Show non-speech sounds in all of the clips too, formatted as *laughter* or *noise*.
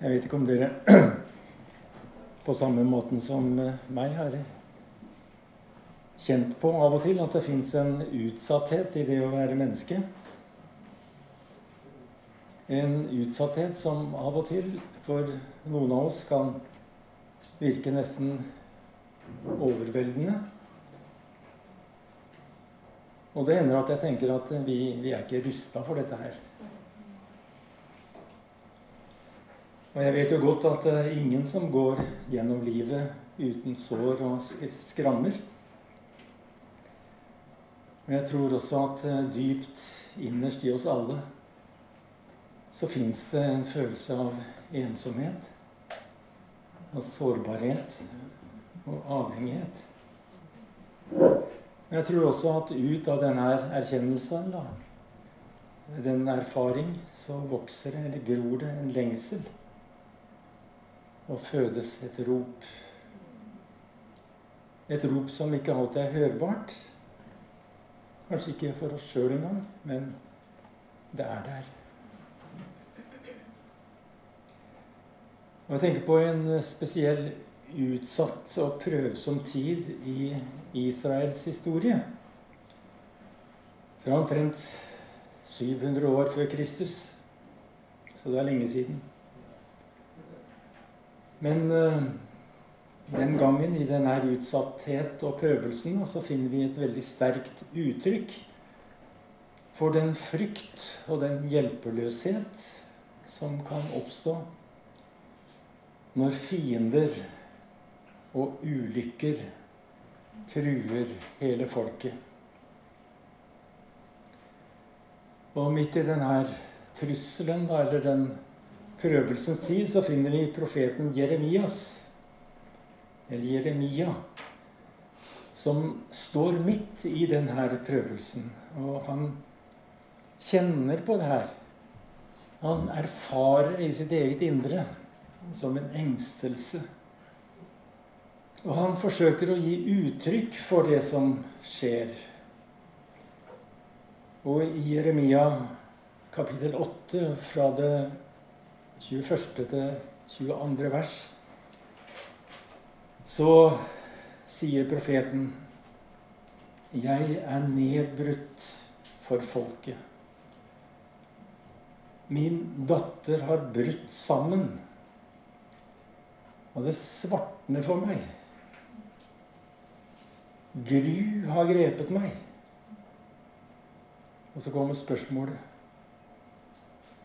Jeg vet ikke om dere *clears throat* på samme måten som meg har kjent på av og til at det fins en utsatthet i det å være menneske. En utsatthet som av og til for noen av oss kan virke nesten overveldende. Og det hender at jeg tenker at vi, vi er ikke rusta for dette her. Og jeg vet jo godt at det er ingen som går gjennom livet uten sår og skrammer. Men jeg tror også at eh, dypt innerst i oss alle så fins det en følelse av ensomhet. Av sårbarhet og avhengighet. Men jeg tror også at ut av denne erkjennelsen, da, den erfaring, så vokser det, eller gror det, en lengsel og fødes et rop. Et rop som ikke alltid er hørbart. Kanskje ikke for oss sjøl engang, men det er der. Og Jeg tenker på en spesiell utsatt og prøvsom tid i Israels historie. Fra omtrent 700 år før Kristus. Så det er lenge siden. Men uh, den gangen, i denne utsatthet og prøvelsen, så finner vi et veldig sterkt uttrykk for den frykt og den hjelpeløshet som kan oppstå når fiender og ulykker truer hele folket. Og midt i denne trusselen, eller den prøvelsens tid så finner vi profeten Jeremias, eller Jeremia, som står midt i denne prøvelsen. Og han kjenner på det her. Han erfarer i sitt eget indre som en engstelse. Og han forsøker å gi uttrykk for det som skjer. Og i Jeremia kapittel 8 fra det 21. til 22. vers, så sier profeten Jeg er nedbrutt for folket. Min datter har brutt sammen, og det svartner for meg. Gru har grepet meg. Og så kommer spørsmålet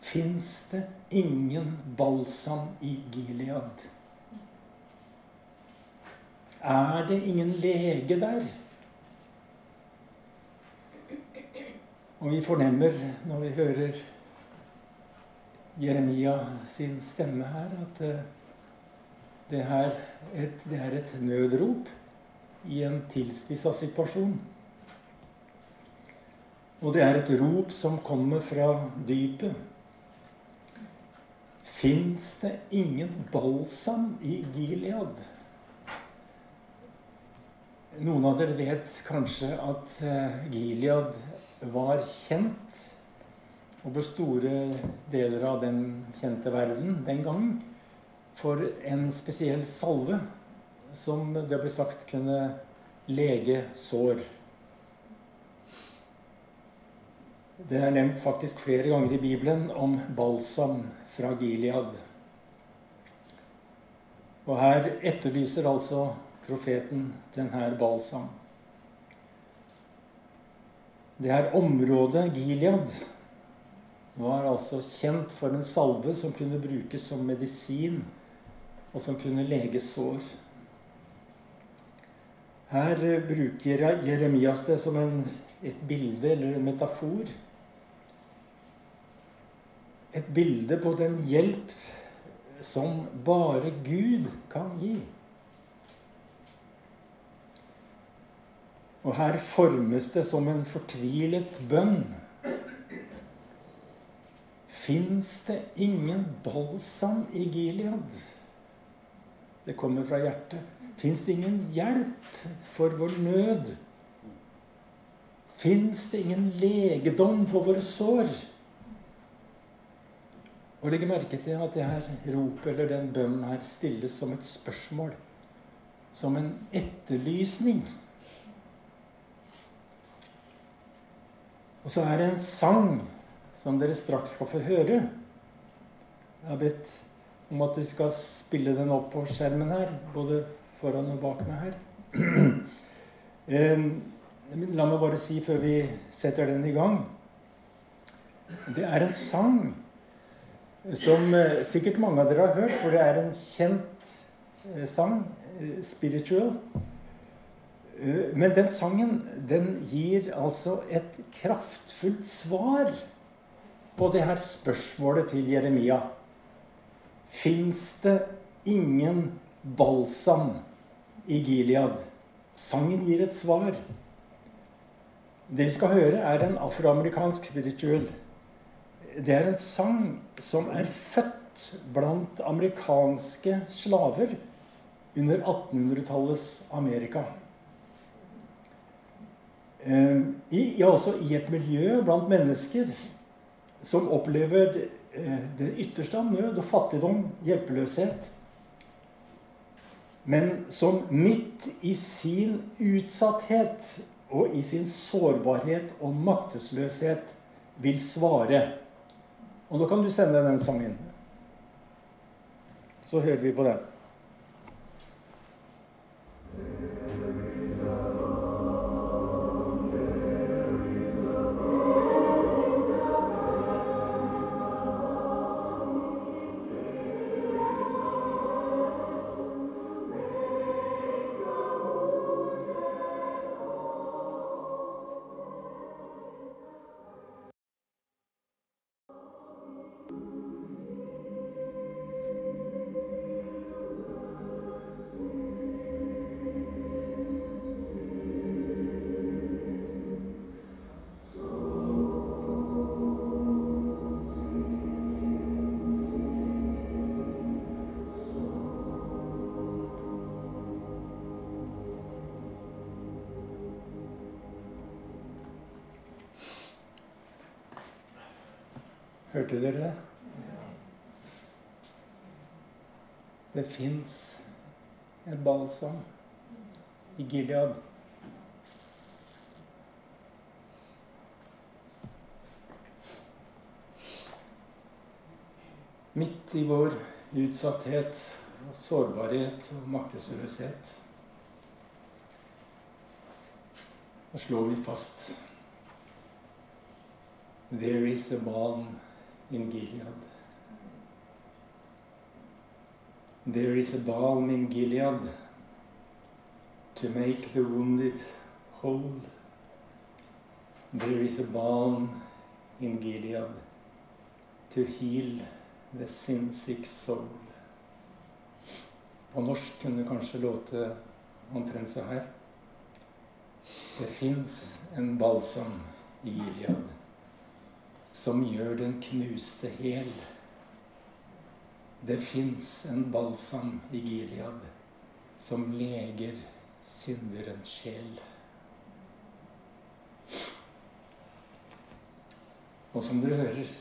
fins det ingen balsam i Gilead. Er det ingen lege der? Og vi fornemmer når vi hører Jeremia sin stemme her, at eh, det, her et, det er et nødrop i en tilspissa situasjon. Og det er et rop som kommer fra dypet. Fins det ingen balsam i Gilead? Noen av dere vet kanskje at eh, Gilead var kjent over store deler av den kjente verden den gangen for en spesiell salve som det ble sagt kunne lege sår. Det er nevnt faktisk flere ganger i Bibelen om balsam fra Gilead. Og her etterlyser altså profeten denne balsam. Det her området, Gilead, var altså kjent for en salve som kunne brukes som medisin, og som kunne lege sår. Her bruker Jeremias det som en, et bilde eller en metafor et bilde på den hjelp som bare Gud kan gi. Og her formes det som en fortvilet bønn. Fins det ingen balsam i Gilead? Det kommer fra hjertet. Fins det ingen hjelp for vår nød? Fins det ingen legedom for våre sår? Og legge merke til at det her ropet eller den bønnen her stilles som et spørsmål. Som en etterlysning. Og så er det en sang som dere straks skal få høre. Jeg har bedt om at vi skal spille den opp på skjermen her, både foran og bak meg her. *clears throat* La meg bare si før vi setter den i gang Det er en sang som eh, sikkert mange av dere har hørt, for det er en kjent eh, sang. Eh, spiritual. Men den sangen den gir altså et kraftfullt svar på det her spørsmålet til Jeremia. Fins det ingen balsam i Gilead? Sangen gir et svar. Det vi skal høre, er en afroamerikansk spiritual. Det er en sang som er født blant amerikanske slaver under 1800-tallets Amerika. Eh, I, ja, altså i et miljø blant mennesker som opplever Eh, det ytterste av nød og fattigdom, hjelpeløshet. Men som midt i sin utsatthet og i sin sårbarhet og maktesløshet vil svare. Og nå kan du sende den sangen. Så hører vi på den. Hørte dere det? Det fins en balsam i Gilead. Midt i vår utsatthet og sårbarhet og maktesløshet. Da slår vi fast There is a balm in Gilead. There is a balm in Gilead to make the wounded whole. There is a balm in Gilead to heal the sin-sick soul. På norsk kunne det kanskje låte omtrent så her. Det fins en balsam i Gilead som gjør den knuste hel. Det fins en balsam i Gilead som leger synderens sjel. Og som dere hører,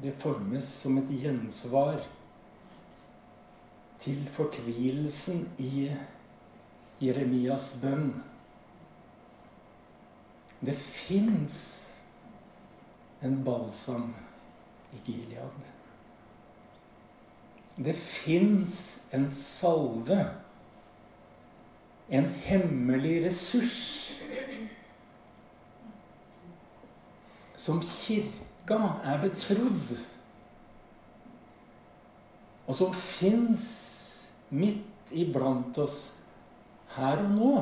det formes som et gjensvar til fortvilelsen i Jeremias bønn. Det fins en balsam i Gilead. Det fins en salve, en hemmelig ressurs, som kirka er betrodd, og som fins midt iblant oss her og nå.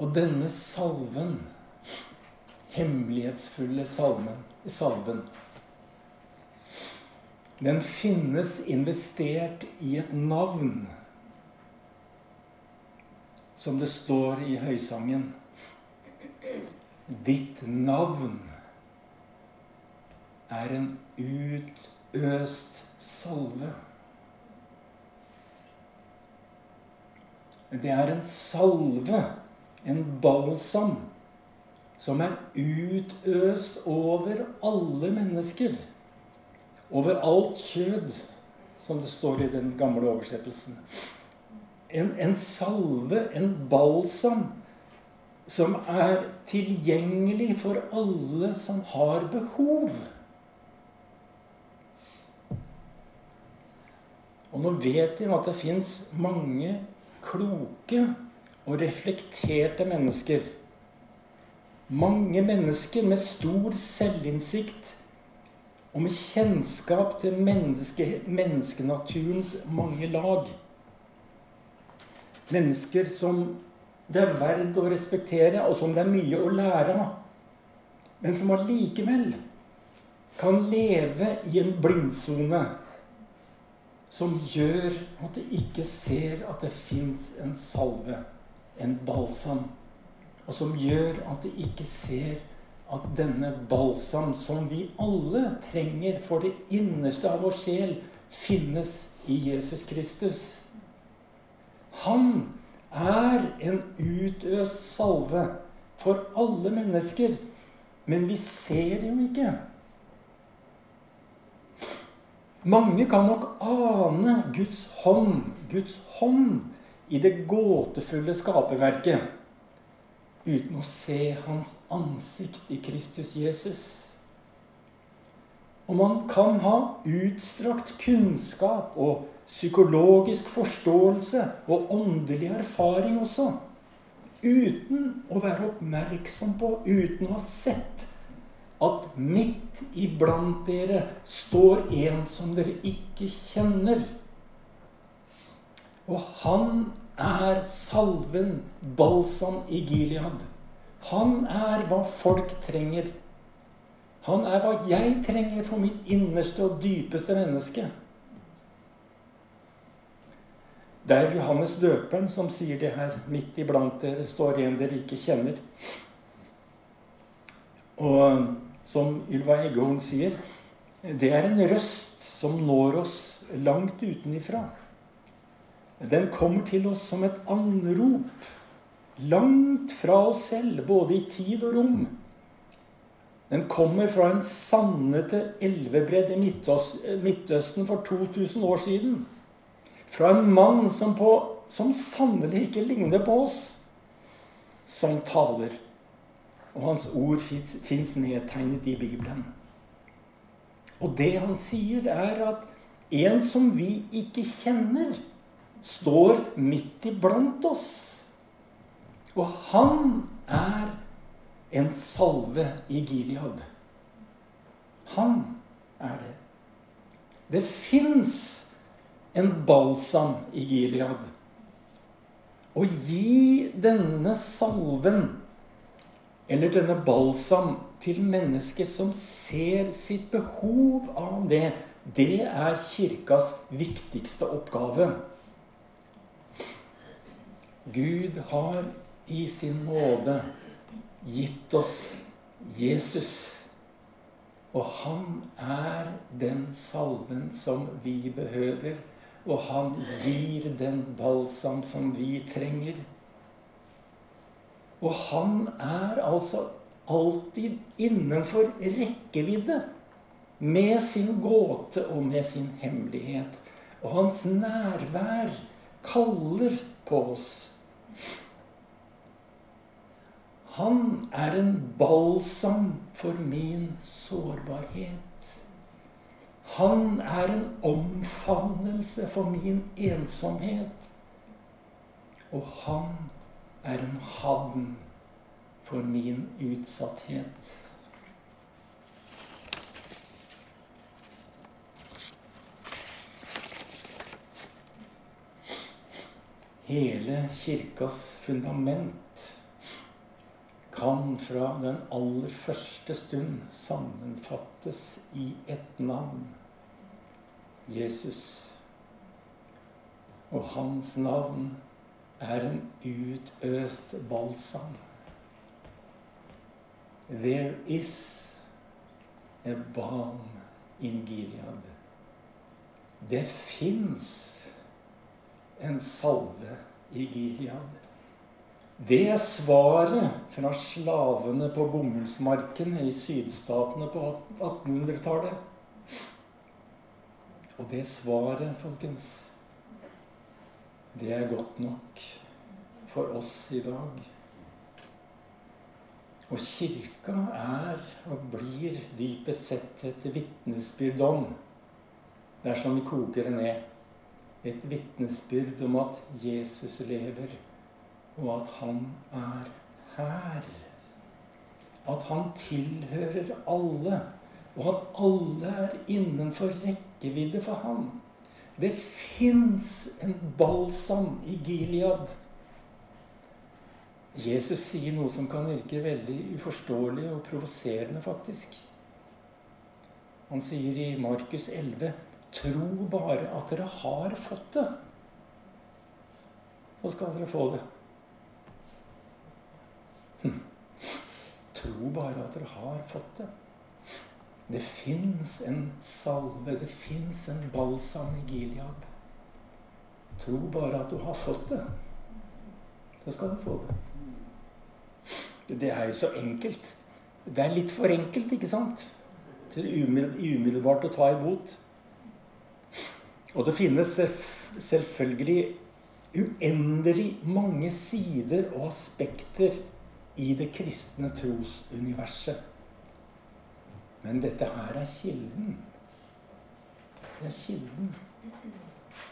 Og denne salven, hemmelighetsfulle salven, salven den finnes investert i et navn, som det står i høysangen. Ditt navn er en utøst salve. Det er en salve en balsam som er utøst over alle mennesker. Over alt kjød, som det står i den gamle oversettelsen. En, en salve, en balsam, som er tilgjengelig for alle som har behov. Og nå vet vi at det fins mange kloke og reflekterte mennesker. Mange mennesker med stor selvinnsikt og med kjennskap til menneske, menneskenaturens mange lag. Mennesker som det er verdt å respektere, og som det er mye å lære av. Men som allikevel kan leve i en blindsone som gjør at de ikke ser at det fins en salve, en balsam. Og som gjør at de ikke ser at denne balsam, som vi alle trenger for det innerste av vår sjel, finnes i Jesus Kristus. Han er en utøst salve for alle mennesker, men vi ser det jo ikke. Mange kan nok ane Guds hånd, Guds hånd, i det gåtefulle skaperverket uten å se hans ansikt i Kristus Jesus. Og man kan ha utstrakt kunnskap og psykologisk forståelse og åndelig erfaring også, uten å være oppmerksom på, uten å ha sett at midt iblant dere står en som dere ikke kjenner. Og han er salven, balsam i Gilead. Han er hva folk trenger. Han er hva jeg trenger for mitt innerste og dypeste menneske. Det er Johannes døperen som sier det her. Midt iblant dere står en dere ikke kjenner. Og som Ylva Eggehorn sier, det er en røst som når oss langt utenifra. Den kommer til oss som et anrop, langt fra oss selv, både i tid og rom. Den kommer fra en sannete elvebredd i Midtøsten for 2000 år siden. Fra en mann som, på, som sannelig ikke ligner på oss, som taler og hans ord fins nedtegnet i Bibelen. Og det han sier, er at en som vi ikke kjenner, står midt iblant oss. Og han er en salve i Gilead. Han er det. Det fins en balsam i Gilead. Å gi denne salven eller denne balsam til mennesker som ser sitt behov av det, det er kirkas viktigste oppgave. Gud har i sin nåde gitt oss Jesus. Og han er den salven som vi behøver. Og han gir den balsam som vi trenger. Og han er altså alltid innenfor rekkevidde med sin gåte og med sin hemmelighet. Og hans nærvær kaller på oss. Han er en balsam for min sårbarhet. Han er en omfavnelse for min ensomhet. Og han er en havn for min utsatthet. Hele kirkas fundament kan fra den aller første stund sammenfattes i ett navn Jesus. Og hans navn er en utøst balsam. There is a balm in Gilead. Det fins en salve i Gilead. Det er svaret fra slavene på bomullsmarkene i sydstatene på 1800-tallet. Og det svaret, folkens, det er godt nok for oss i dag. Og kirka er og blir dypest sett et vitnesbyrd om, dersom vi koker det ned, et vitnesbyrd om at Jesus lever, og at han er her. At han tilhører alle, og at alle er innenfor rekkevidde for ham. Det fins en balsam i Gilead Jesus sier noe som kan virke veldig uforståelig og provoserende, faktisk. Han sier i Markus 11.: Tro bare at dere har fått det, så skal dere få det. Hm. Tro bare at dere har fått det. Det fins en salve, det fins en balsam i Gilead. Tro bare at du har fått det, så skal du få det. Det er jo så enkelt. Det er litt for enkelt, ikke sant? Til umiddelbart å ta imot. Og det finnes selvfølgelig uendelig mange sider og aspekter i det kristne trosuniverset. Men dette her er kilden. Det er kilden.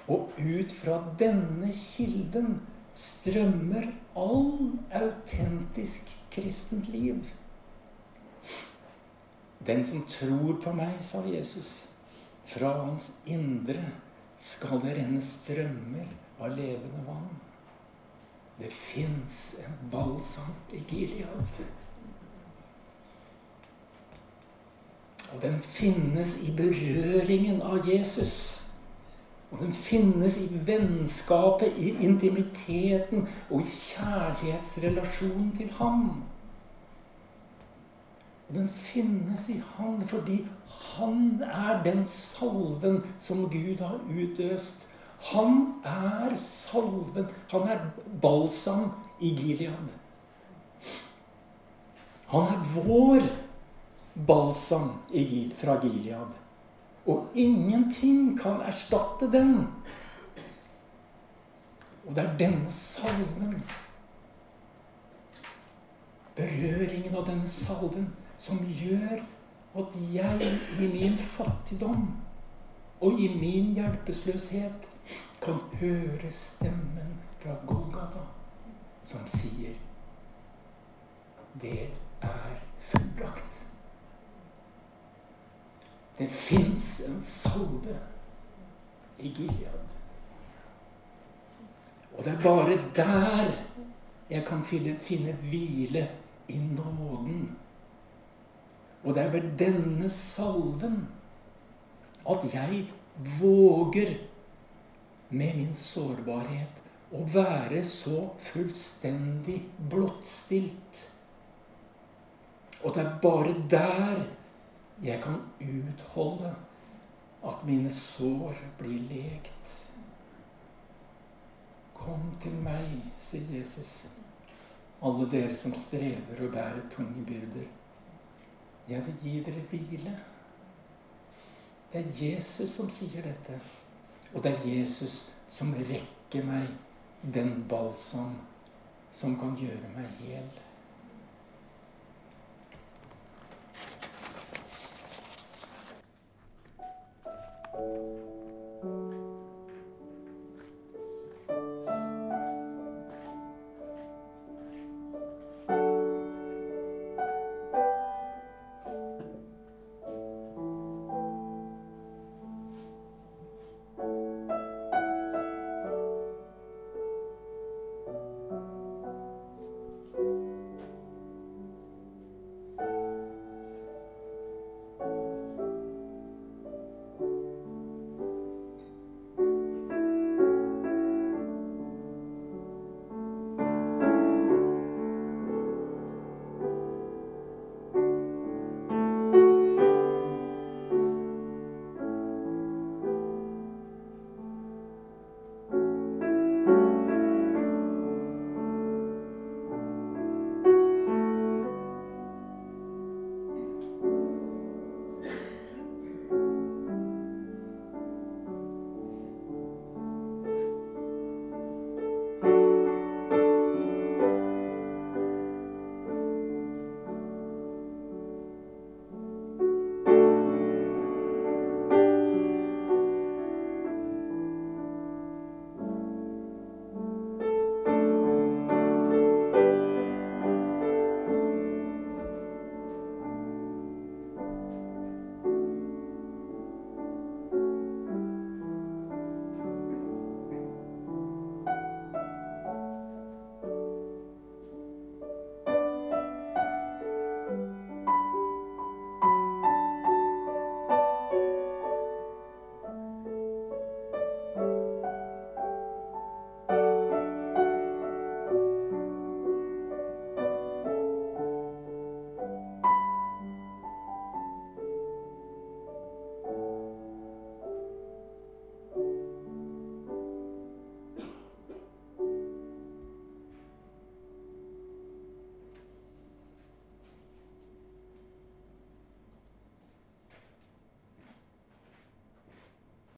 Og ut fra denne kilden strømmer all autentisk kristent liv. Den som tror på meg, sa Jesus, fra hans indre skal det renne strømmer av levende vann. Det fins en balsam i Gilead. Og den finnes i berøringen av Jesus. Og den finnes i vennskapet, i intimiteten og i kjærlighetsrelasjonen til ham. Og den finnes i han fordi han er den salven som Gud har utøst. Han er salven. Han er balsam i Gilead. Han er vår balsam fra Gilead. Og ingenting kan erstatte den. Og det er denne salven, berøringen av denne salven, som gjør at jeg i min fattigdom og i min hjelpeløshet kan høre stemmen fra Golgata som sier Det er fullbrakt. Det fins en salve i Gilead. Og det er bare der jeg kan finne, finne hvile i nåden. Og det er ved denne salven at jeg våger med min sårbarhet å være så fullstendig blottstilt. Og det er bare der jeg kan utholde at mine sår blir lekt. Kom til meg, sier Jesus, alle dere som strever og bærer tunge byrder. Jeg vil gi dere hvile. Det er Jesus som sier dette. Og det er Jesus som rekker meg den balsam som kan gjøre meg hel.